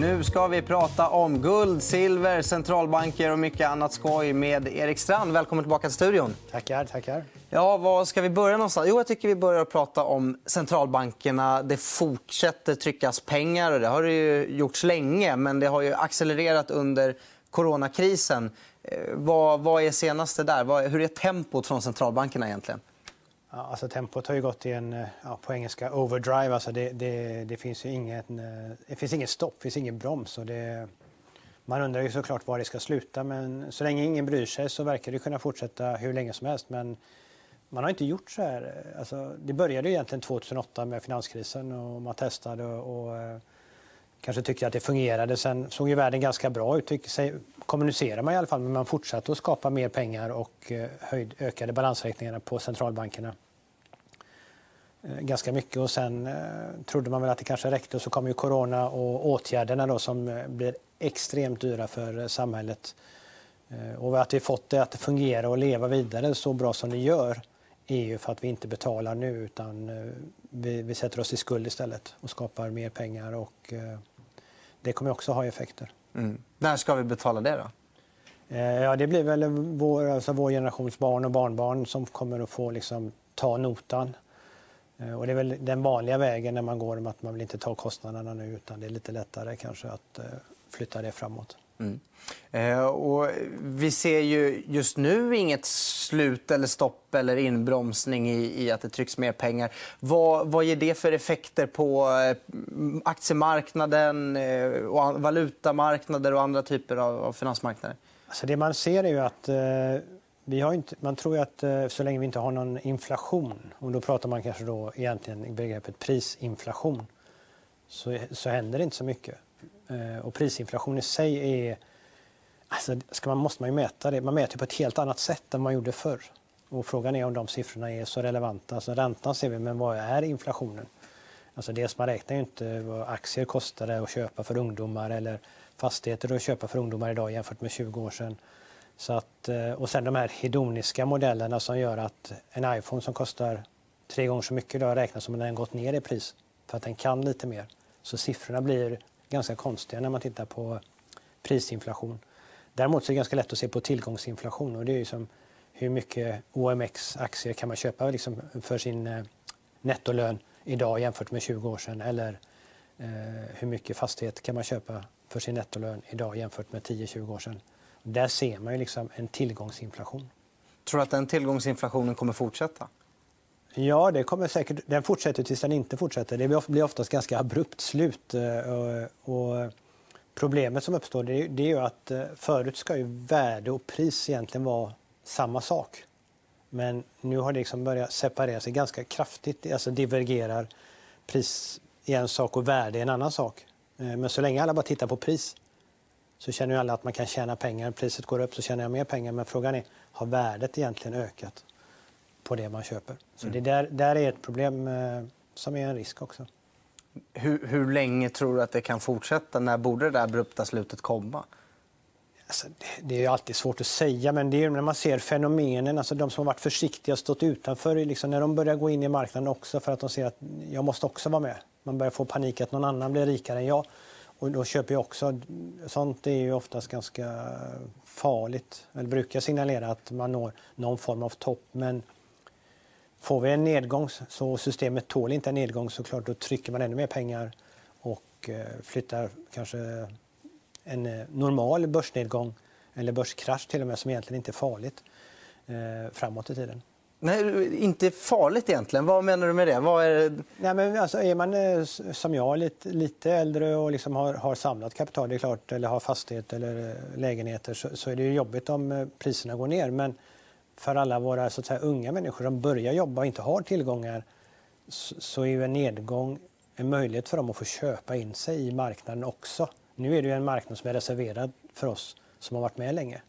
Nu ska vi prata om guld, silver, centralbanker och mycket annat skoj med Erik Strand. Välkommen tillbaka till studion. Tackar. tackar. Ja, var ska vi börja någonstans? Jo, jag tycker vi börjar prata om centralbankerna. Det fortsätter tryckas pengar. och Det har det ju gjorts länge, men det har ju accelererat under coronakrisen. Eh, vad, vad är senaste där? Hur är tempot från centralbankerna egentligen? Ja, alltså, tempot har ju gått i en, eh, ja, på engelska, overdrive. Alltså, det, det, det finns ju ingen, eh, det finns inget stopp, det finns ingen broms. Och det, man undrar ju såklart var det ska sluta, men så länge ingen bryr sig så verkar det kunna fortsätta hur länge som helst. Men man har inte gjort så här. Eh, alltså, det började ju egentligen 2008 med finanskrisen och man testade och, och kanske tyckte att det fungerade. Sen såg ju världen ganska bra ut, kommunicerar man i alla fall, men man fortsatte att skapa mer pengar och höjd, ökade balansräkningarna på centralbankerna ganska mycket. Och sen eh, trodde man väl att det kanske räckte och så kom ju corona och åtgärderna då som blir extremt dyra för samhället. Och att vi fått det att fungera och leva vidare så bra som det gör är ju för att vi inte betalar nu utan vi, vi sätter oss i skuld istället och skapar mer pengar och det kommer också ha effekter. Mm. När ska vi betala det? då? Eh, ja, det blir väl vår, alltså vår generations barn och barnbarn som kommer att få liksom, ta notan. Eh, och det är väl den vanliga vägen när man går, att man vill inte ta kostnaderna nu utan det är lite lättare kanske att eh, flytta det framåt. Mm. Eh, och vi ser ju just nu inget slut, eller stopp eller inbromsning i, i att det trycks mer pengar. Vad, vad ger det för effekter på eh, aktiemarknaden, eh, och valutamarknader och andra typer av, av finansmarknader? Alltså det man ser är ju att eh, vi har inte, man tror att eh, så länge vi inte har någon inflation, och då pratar man kanske då egentligen i begreppet prisinflation, så, så händer det inte så mycket. Eh, och prisinflation i sig är... Alltså, ska man, måste man ju mäta det. Man mäter på ett helt annat sätt än man gjorde förr. Och frågan är om de siffrorna är så relevanta. Alltså, räntan ser vi, men vad är inflationen? Alltså dels man räknar ju inte vad aktier kostade att köpa för ungdomar eller fastigheter att köpa för ungdomar idag jämfört med 20 år sedan. Så att, eh, och sen de här hedoniska modellerna som gör att en iPhone som kostar tre gånger så mycket idag räknas som om den gått ner i pris för att den kan lite mer. Så siffrorna blir ganska konstiga när man tittar på prisinflation. Däremot så är det ganska lätt att se på tillgångsinflation och det är ju som hur mycket OMX-aktier kan man köpa liksom för sin eh, nettolön idag jämfört med 20 år sedan eller eh, hur mycket fastighet kan man köpa för sin nettolön idag jämfört med 10-20 år sedan. Där ser man ju liksom en tillgångsinflation. Tror du att den tillgångsinflationen kommer fortsätta? Ja, det kommer säkert, den fortsätter tills den inte fortsätter. Det blir oftast ganska abrupt slut. Eh, och problemet som uppstår det är ju att eh, förut ska ju värde och pris egentligen vara samma sak. Men nu har det liksom börjat separera sig ganska kraftigt. Alltså divergerar pris i en sak och värde i en annan sak. Eh, men så länge alla bara tittar på pris så känner ju alla att man kan tjäna pengar. Priset går upp så tjänar jag mer pengar. Men frågan är, har värdet egentligen ökat? på det man köper. Så mm. det där, där är ett problem eh, som är en risk också. Hur, hur länge tror du att det kan fortsätta? När borde det abrupta slutet komma? Alltså, det är alltid svårt att säga, men det är när man ser fenomenen, alltså de som har varit försiktiga och stått utanför, liksom när de börjar gå in i marknaden också för att de ser att jag måste också vara med. Man börjar få panik att någon annan blir rikare än jag. Och då köper jag också. Sånt är ju oftast ganska farligt. Eller brukar signalera att man når någon form av topp. Men Får vi en nedgång så systemet tål inte en nedgång så klart då trycker man ännu mer pengar och eh, flyttar kanske en eh, normal börsnedgång eller börskrasch till och med som egentligen inte är farligt eh, framåt i tiden. Nej, inte farligt egentligen. Vad menar du med det? Vad är... Nej, men alltså, är man eh, som jag lite, lite äldre och liksom har, har samlat kapital, det är klart, eller har fastighet eller eh, lägenheter så, så är det jobbigt om eh, priserna går ner. Men för alla våra så att säga, unga människor som börjar jobba och inte har tillgångar så är ju en nedgång en möjlighet för dem att få köpa in sig i marknaden också. Nu är det ju en marknad som är reserverad för oss som har varit med länge.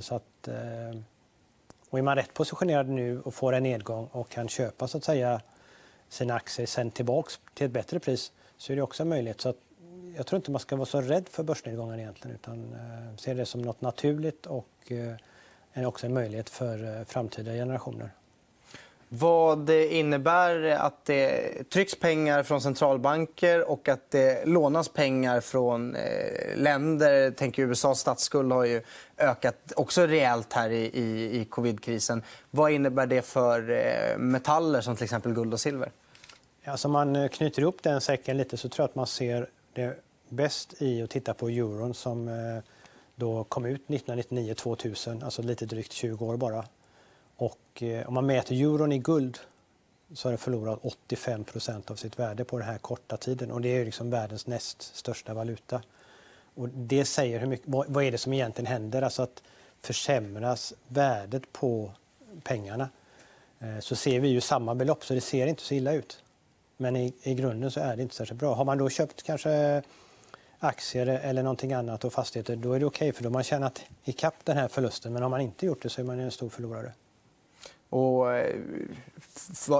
Så att, eh, och är man rätt positionerad nu och får en nedgång och kan köpa så att säga sina aktier sen tillbaka till ett bättre pris så är det också en möjlighet. Så att jag tror inte man ska vara så rädd för börsnedgångar egentligen utan eh, se det som något naturligt och eh, också en möjlighet för eh, framtida generationer vad det innebär att det trycks pengar från centralbanker och att det lånas pengar från eh, länder. Tänk USAs statsskuld har ju ökat också rejält här i, i, i covidkrisen. Vad innebär det för eh, metaller som till exempel guld och silver? Alltså man eh, knyter ihop den säcken lite så tror jag att man ser det bäst i att titta på euron som då kom ut 1999-2000, alltså lite drygt 20 år bara. Och eh, om man mäter euron i guld så har den förlorat 85 av sitt värde på den här korta tiden. Och det är liksom världens näst största valuta. Och det säger hur mycket, vad, är det som egentligen händer? Alltså att försämras värdet på pengarna eh, så ser vi ju samma belopp, så det ser inte så illa ut. Men i, i grunden så är det inte särskilt bra. Har man då köpt kanske aktier eller någonting annat och fastigheter, då är det okej okay, för då har man tjänat ikapp den här förlusten. Men har man inte gjort det så är man en stor förlorare. Och eh,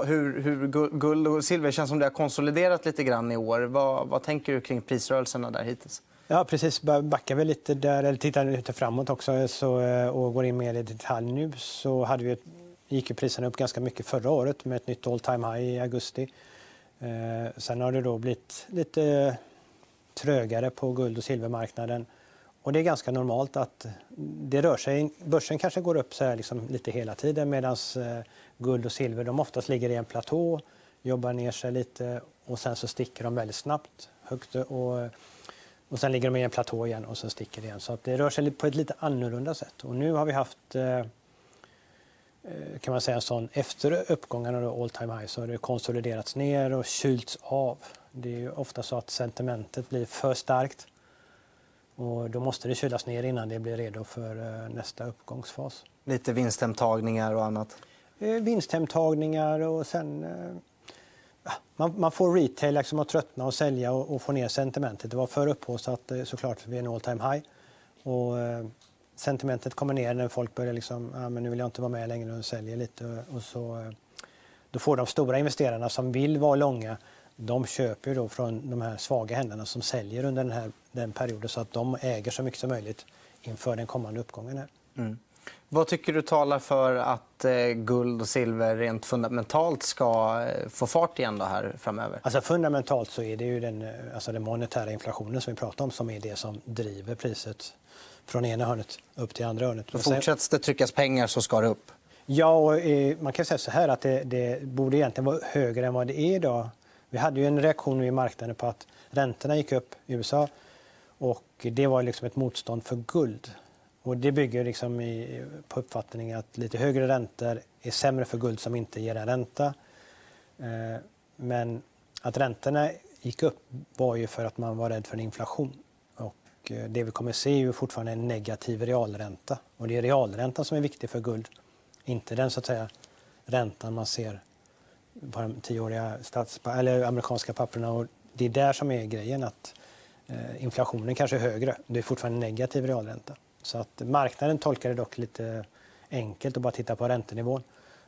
hur, hur guld och silver känns som det har konsoliderat lite grann i år. Vad, vad tänker du kring prisrörelserna där hittills? Ja, precis. Backar vi lite där, eller tittar lite framåt också eh, så, eh, och går in mer i detalj nu så hade vi, gick priserna upp ganska mycket förra året med ett nytt all time high i augusti. Eh, sen har det då blivit lite trögare på guld och silvermarknaden. Och det är ganska normalt att det rör sig. Börsen kanske går upp så här liksom lite hela tiden medan eh, guld och silver de oftast ligger i en platå, jobbar ner sig lite och sen så sticker de väldigt snabbt högt och, och sen ligger de i en platå igen och sen sticker det igen. Så att det rör sig på ett lite annorlunda sätt. Och nu har vi haft eh, eh, kan man säga en sån, efter uppgångarna då all time high så har det konsoliderats ner och kylts av. Det är ofta så att sentimentet blir för starkt och då måste det kylas ner innan det blir redo för eh, nästa uppgångsfas. Lite vinsthemtagningar och annat? Eh, vinsthemtagningar och sen man, man, får retail liksom att tröttna och sälja och, och få ner sentimentet. Det var för upphaussat såklart vid en all time high. Och, sentimentet kommer ner när folk börjar liksom, ah, men nu vill jag inte vara med längre och säljer lite. Och så, eh, då får de stora investerarna som vill vara långa, de köper då från de här svaga händerna som säljer under den här den perioden så att de äger så mycket som möjligt inför den kommande uppgången. Här. Mm. Vad tycker du talar för att eh, guld och silver rent fundamentalt ska eh, få fart igen då här framöver? Alltså fundamentalt så är det ju den, alltså den monetära inflationen som vi pratar om som är det som driver priset från ena hörnet upp till andra hörnet. Så fortsätts det tryckas pengar så ska det upp? Ja, och, eh, man kan säga så här att det, det, borde egentligen vara högre än vad det är idag. Vi hade ju en reaktion i marknaden på att räntorna gick upp i USA och det var liksom ett motstånd för guld. Och det bygger liksom i, på uppfattningen att lite högre räntor är sämre för guld som inte ger en ränta. Eh, men att räntorna gick upp var ju för att man var rädd för en inflation. Eh, det vi kommer att se är ju fortfarande en negativ realränta. Och det är realräntan som är viktig för guld, inte den så att säga, räntan man ser på de tioåriga eller amerikanska papperna. Och det är där som är grejen, att eh, inflationen kanske är högre. Det är fortfarande negativ realränta. Så att marknaden tolkar det dock lite enkelt att bara titta på räntenivån.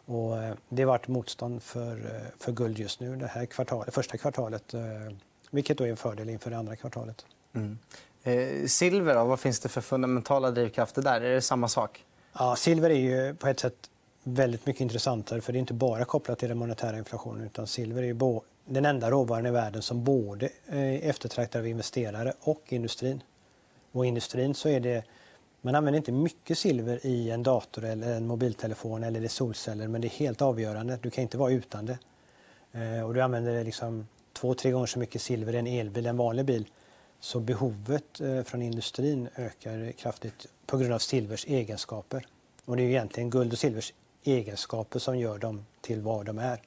Och eh, det har varit motstånd för, för guld just nu, det här kvartalet, första kvartalet. Vilket då är en fördel inför det andra kvartalet. Mm. Eh, silver, då, vad finns det för fundamentala drivkrafter där? Är det samma sak? Ja, silver är ju på ett sätt väldigt mycket intressantare för det är inte bara kopplat till den monetära inflationen utan silver är ju den enda råvaran i världen som både eh, eftertraktar av investerare och industrin. Och industrin så är det man använder inte mycket silver i en dator eller en mobiltelefon eller i solceller men det är helt avgörande. Du kan inte vara utan det. Eh, och du använder liksom två, tre gånger så mycket silver i en elbil än en vanlig bil. Så behovet eh, från industrin ökar kraftigt på grund av silvers egenskaper. Och det är egentligen guld och silvers egenskaper som gör dem till vad de är.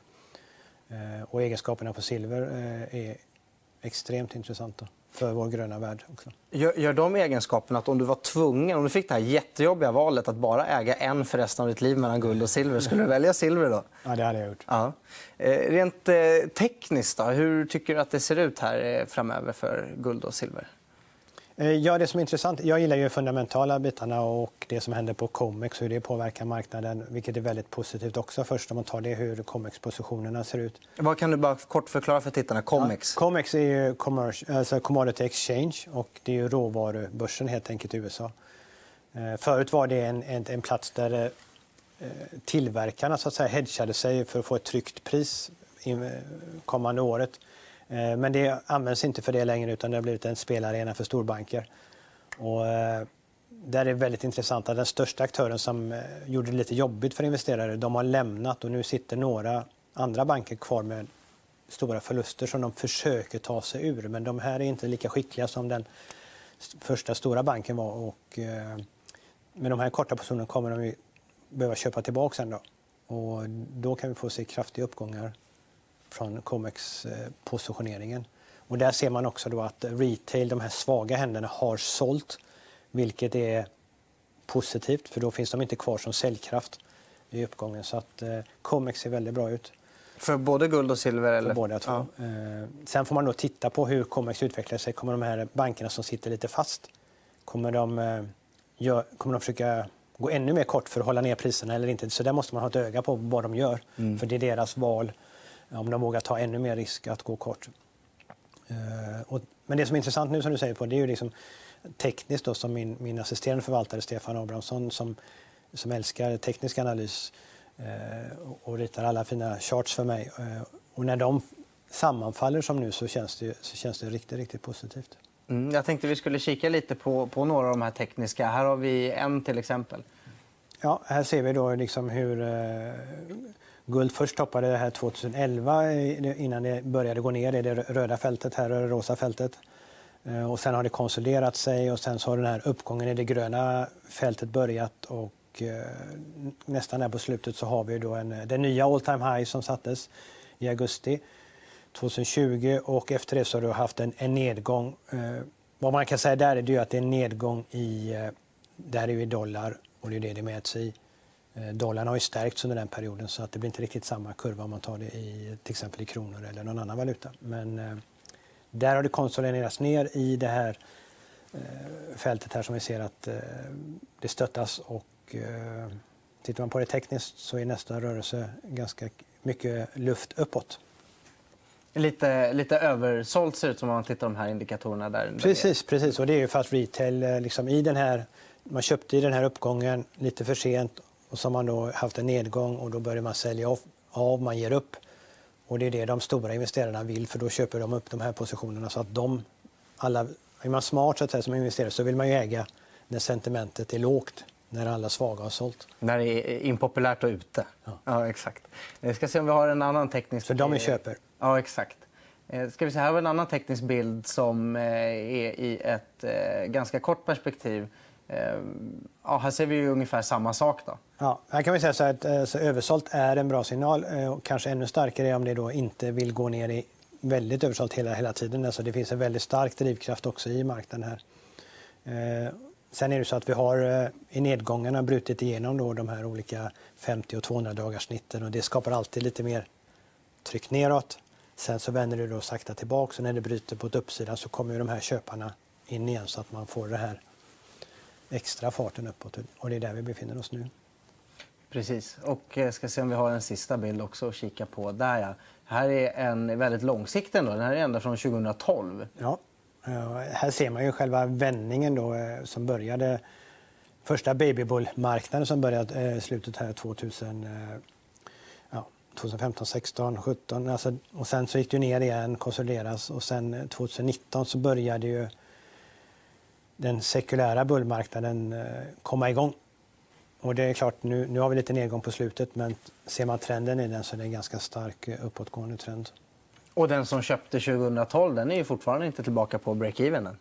Eh, och egenskaperna på silver eh, är extremt intressanta för vår gröna värld. Också. Gör, gör de egenskaperna att om du var tvungen, om du fick det här jättejobbiga valet att bara äga en för resten av ditt liv mellan guld och silver, skulle du välja silver då? Ja, det hade jag gjort. Ja. Eh, rent tekniskt, då, hur tycker du att det ser ut här framöver för guld och silver? Eh, ja, det som är intressant, jag gillar ju fundamentala bitarna och det som händer på Comex, hur det påverkar marknaden, vilket är väldigt positivt också. Först om man tar det, hur Comex-positionerna ser ut. Vad kan du bara kort förklara för tittarna? Comex? Ja, Comex är ju alltså Commodity Exchange och det är ju råvarubörsen helt enkelt i USA. Eh, förut var det en, en, en plats där tillverkarna så att säga hedgade sig för att få ett tryggt pris kommande året. Eh, men det används inte för det längre utan det har blivit en spelarena för storbanker. Och eh, där är det väldigt intressant att den största aktören som eh, gjorde det lite jobbigt för investerare, de har lämnat och nu sitter några andra banker kvar med stora förluster som de försöker ta sig ur. Men de här är inte lika skickliga som den första stora banken var. Och, med de här korta positionerna kommer de behöva köpa tillbaka sen då. Och då kan vi få se kraftiga uppgångar från Comex-positioneringen. Och där ser man också då att retail, de här svaga händerna, har sålt, vilket är positivt för då finns de inte kvar som säljkraft i uppgången. Så att eh, Comex ser väldigt bra ut. För både guld och silver? Eller? För båda två. Ja. Eh, sen får man då titta på hur Comex utvecklar sig. Kommer de här bankerna som sitter lite fast, kommer de, eh, gör, kommer de försöka gå ännu mer kort för att hålla ner priserna eller inte? Så där måste man ha ett öga på vad de gör. Mm. För det är deras val om de vågar ta ännu mer risk att gå kort. Eh, men det som är intressant nu som du säger på, det är ju liksom tekniskt då, som min, min assisterande förvaltare Stefan Abrahamsson som, som älskar teknisk analys Eh, och ritar alla fina charts för mig. Eh, och när de sammanfaller som nu så känns det, så känns det riktigt, riktigt positivt. Mm, jag tänkte vi skulle kika lite på, på några av de här tekniska. Här har vi en till exempel. Ja, här ser vi då liksom hur eh, guld först toppade det här 2011 innan det började gå ner i det röda fältet här och det rosa fältet. Eh, och sen har det konsoliderat sig och sen så har den här uppgången i det gröna fältet börjat och eh, nästan där på slutet så har vi då en, den nya all time high som sattes i augusti 2020 och efter det så har du haft en, en nedgång. Eh, vad man kan säga där är det att det är en nedgång i, det här är ju i dollar och det är det det mäts i. Dollarn har ju stärkts under den perioden så att det blir inte riktigt samma kurva om man tar det i till exempel i kronor eller någon annan valuta. Men där har det konsoliderats ner i det här fältet här som vi ser att det stöttas och eh, tittar man på det tekniskt så är nästa rörelse ganska mycket luft uppåt. Lite, lite översålt ser det ut som om man tittar på de här indikatorerna. där. Precis, precis. Och det är ju för att retail eh, liksom i den här, man köpte i den här uppgången lite för sent och så har man då haft en nedgång och då börjar man sälja av, man ger upp. Och det är det de stora investerarna vill för då köper de upp de här positionerna så att de, alla, är man smart så att säga, som investerare så vill man ju äga när sentimentet är lågt när alla svaga har sålt. När det är impopulärt och ute. Ja. ja exakt. Vi ska se om vi har en annan teknisk... För de är köper? Ja, exakt. Eh, ska vi se, här har vi en annan teknisk bild som eh, är i ett eh, ganska kort perspektiv. Ja, här ser vi ungefär samma sak. Då. Ja, här kan vi säga så att eh, så översålt är en bra signal. Eh, kanske ännu starkare om det då inte vill gå ner i väldigt översålt hela, hela tiden. Alltså det finns en väldigt stark drivkraft också i marknaden här. Eh, sen är det så att vi har eh, i nedgångarna brutit igenom då de här olika 50 och 200 dagars snitten och det skapar alltid lite mer tryck neråt. Sen så vänder det då sakta tillbaka och när det bryter på ett uppsidan så kommer de här köparna in igen så att man får den här extra farten uppåt och det är där vi befinner oss nu. Precis. Och jag ska se om vi har en sista bild också att kika på. Där ja. Här är en väldigt långsiktig ändå. Den här är ända från 2012. Ja, eh, här ser man ju själva vändningen då, eh, som började första babybullmarknaden som började i slutet här 2000, ja, 2015, 16, 17. Alltså, och sen så gick det ner igen, konsolideras och sen 2019 så började ju den sekulära bullmarknaden komma igång. Och det är klart, nu, nu har vi lite nedgång på slutet men ser man trenden i den så är det en ganska stark uppåtgående trend. Och den som köpte 2012 den är ju fortfarande inte tillbaka på break-even.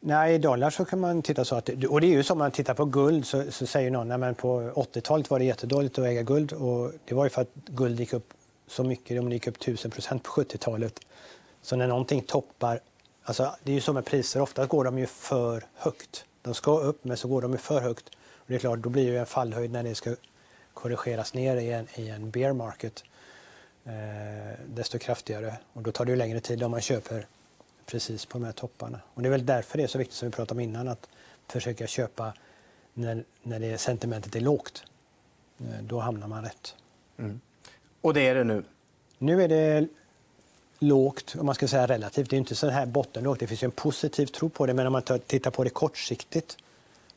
Nej, i dollar så kan man titta så. Att, och det är ju som man tittar på guld så, så säger någon att på 80-talet var det jättedåligt att äga guld. Och det var ju för att guld gick upp så mycket, det gick upp 1000 procent på 70-talet. Så när någonting toppar, alltså det är ju så med priser, ofta går de ju för högt. De ska upp men så går de för högt. Det är klart, då blir det ju en fallhöjd när det ska korrigeras ner i en, i en bear market eh, desto kraftigare. Och då tar det ju längre tid om man köper precis på de här topparna. Och det är väl därför det är så viktigt som vi pratade om innan att försöka köpa när, när det sentimentet är lågt. Eh, då hamnar man rätt. Mm. Och det är det nu? Nu är det lågt, om man ska säga relativt. Det är inte så här bottenlågt. Det finns en positiv tro på det, men om man tittar på det kortsiktigt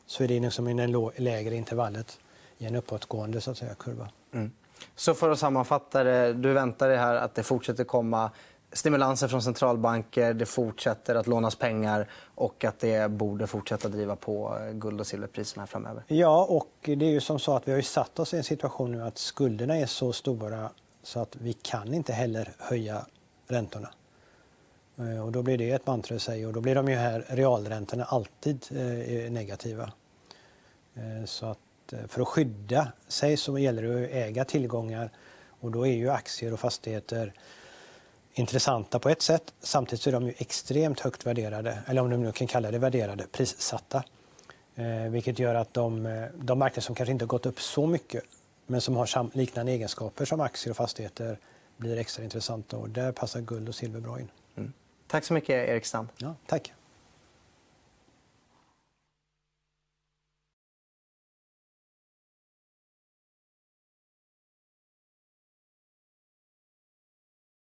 så är det liksom i det lägre intervallet. i en uppåtgående så att säga, kurva. Mm. Så för att sammanfatta det, du väntar dig här att det fortsätter komma stimulanser från centralbanker, det fortsätter att lånas pengar och att det borde fortsätta driva på guld och silverpriserna framöver. Ja, och det är ju som så att vi har satt oss i en situation nu att skulderna är så stora så att vi kan inte heller höja räntorna. Eh, och då blir det ett mantra i sig och då blir de ju här realräntorna alltid eh, negativa. Eh, så att för att skydda sig så gäller det att äga tillgångar och då är ju aktier och fastigheter intressanta på ett sätt. Samtidigt så är de ju extremt högt värderade, eller om du nu kan kalla det värderade, prissatta. Eh, vilket gör att de, de marknader som kanske inte gått upp så mycket men som har liknande egenskaper som aktier och fastigheter blir extra intressanta och där passar guld och silver bra in. Tack så mycket Erik Stam. Ja, tack.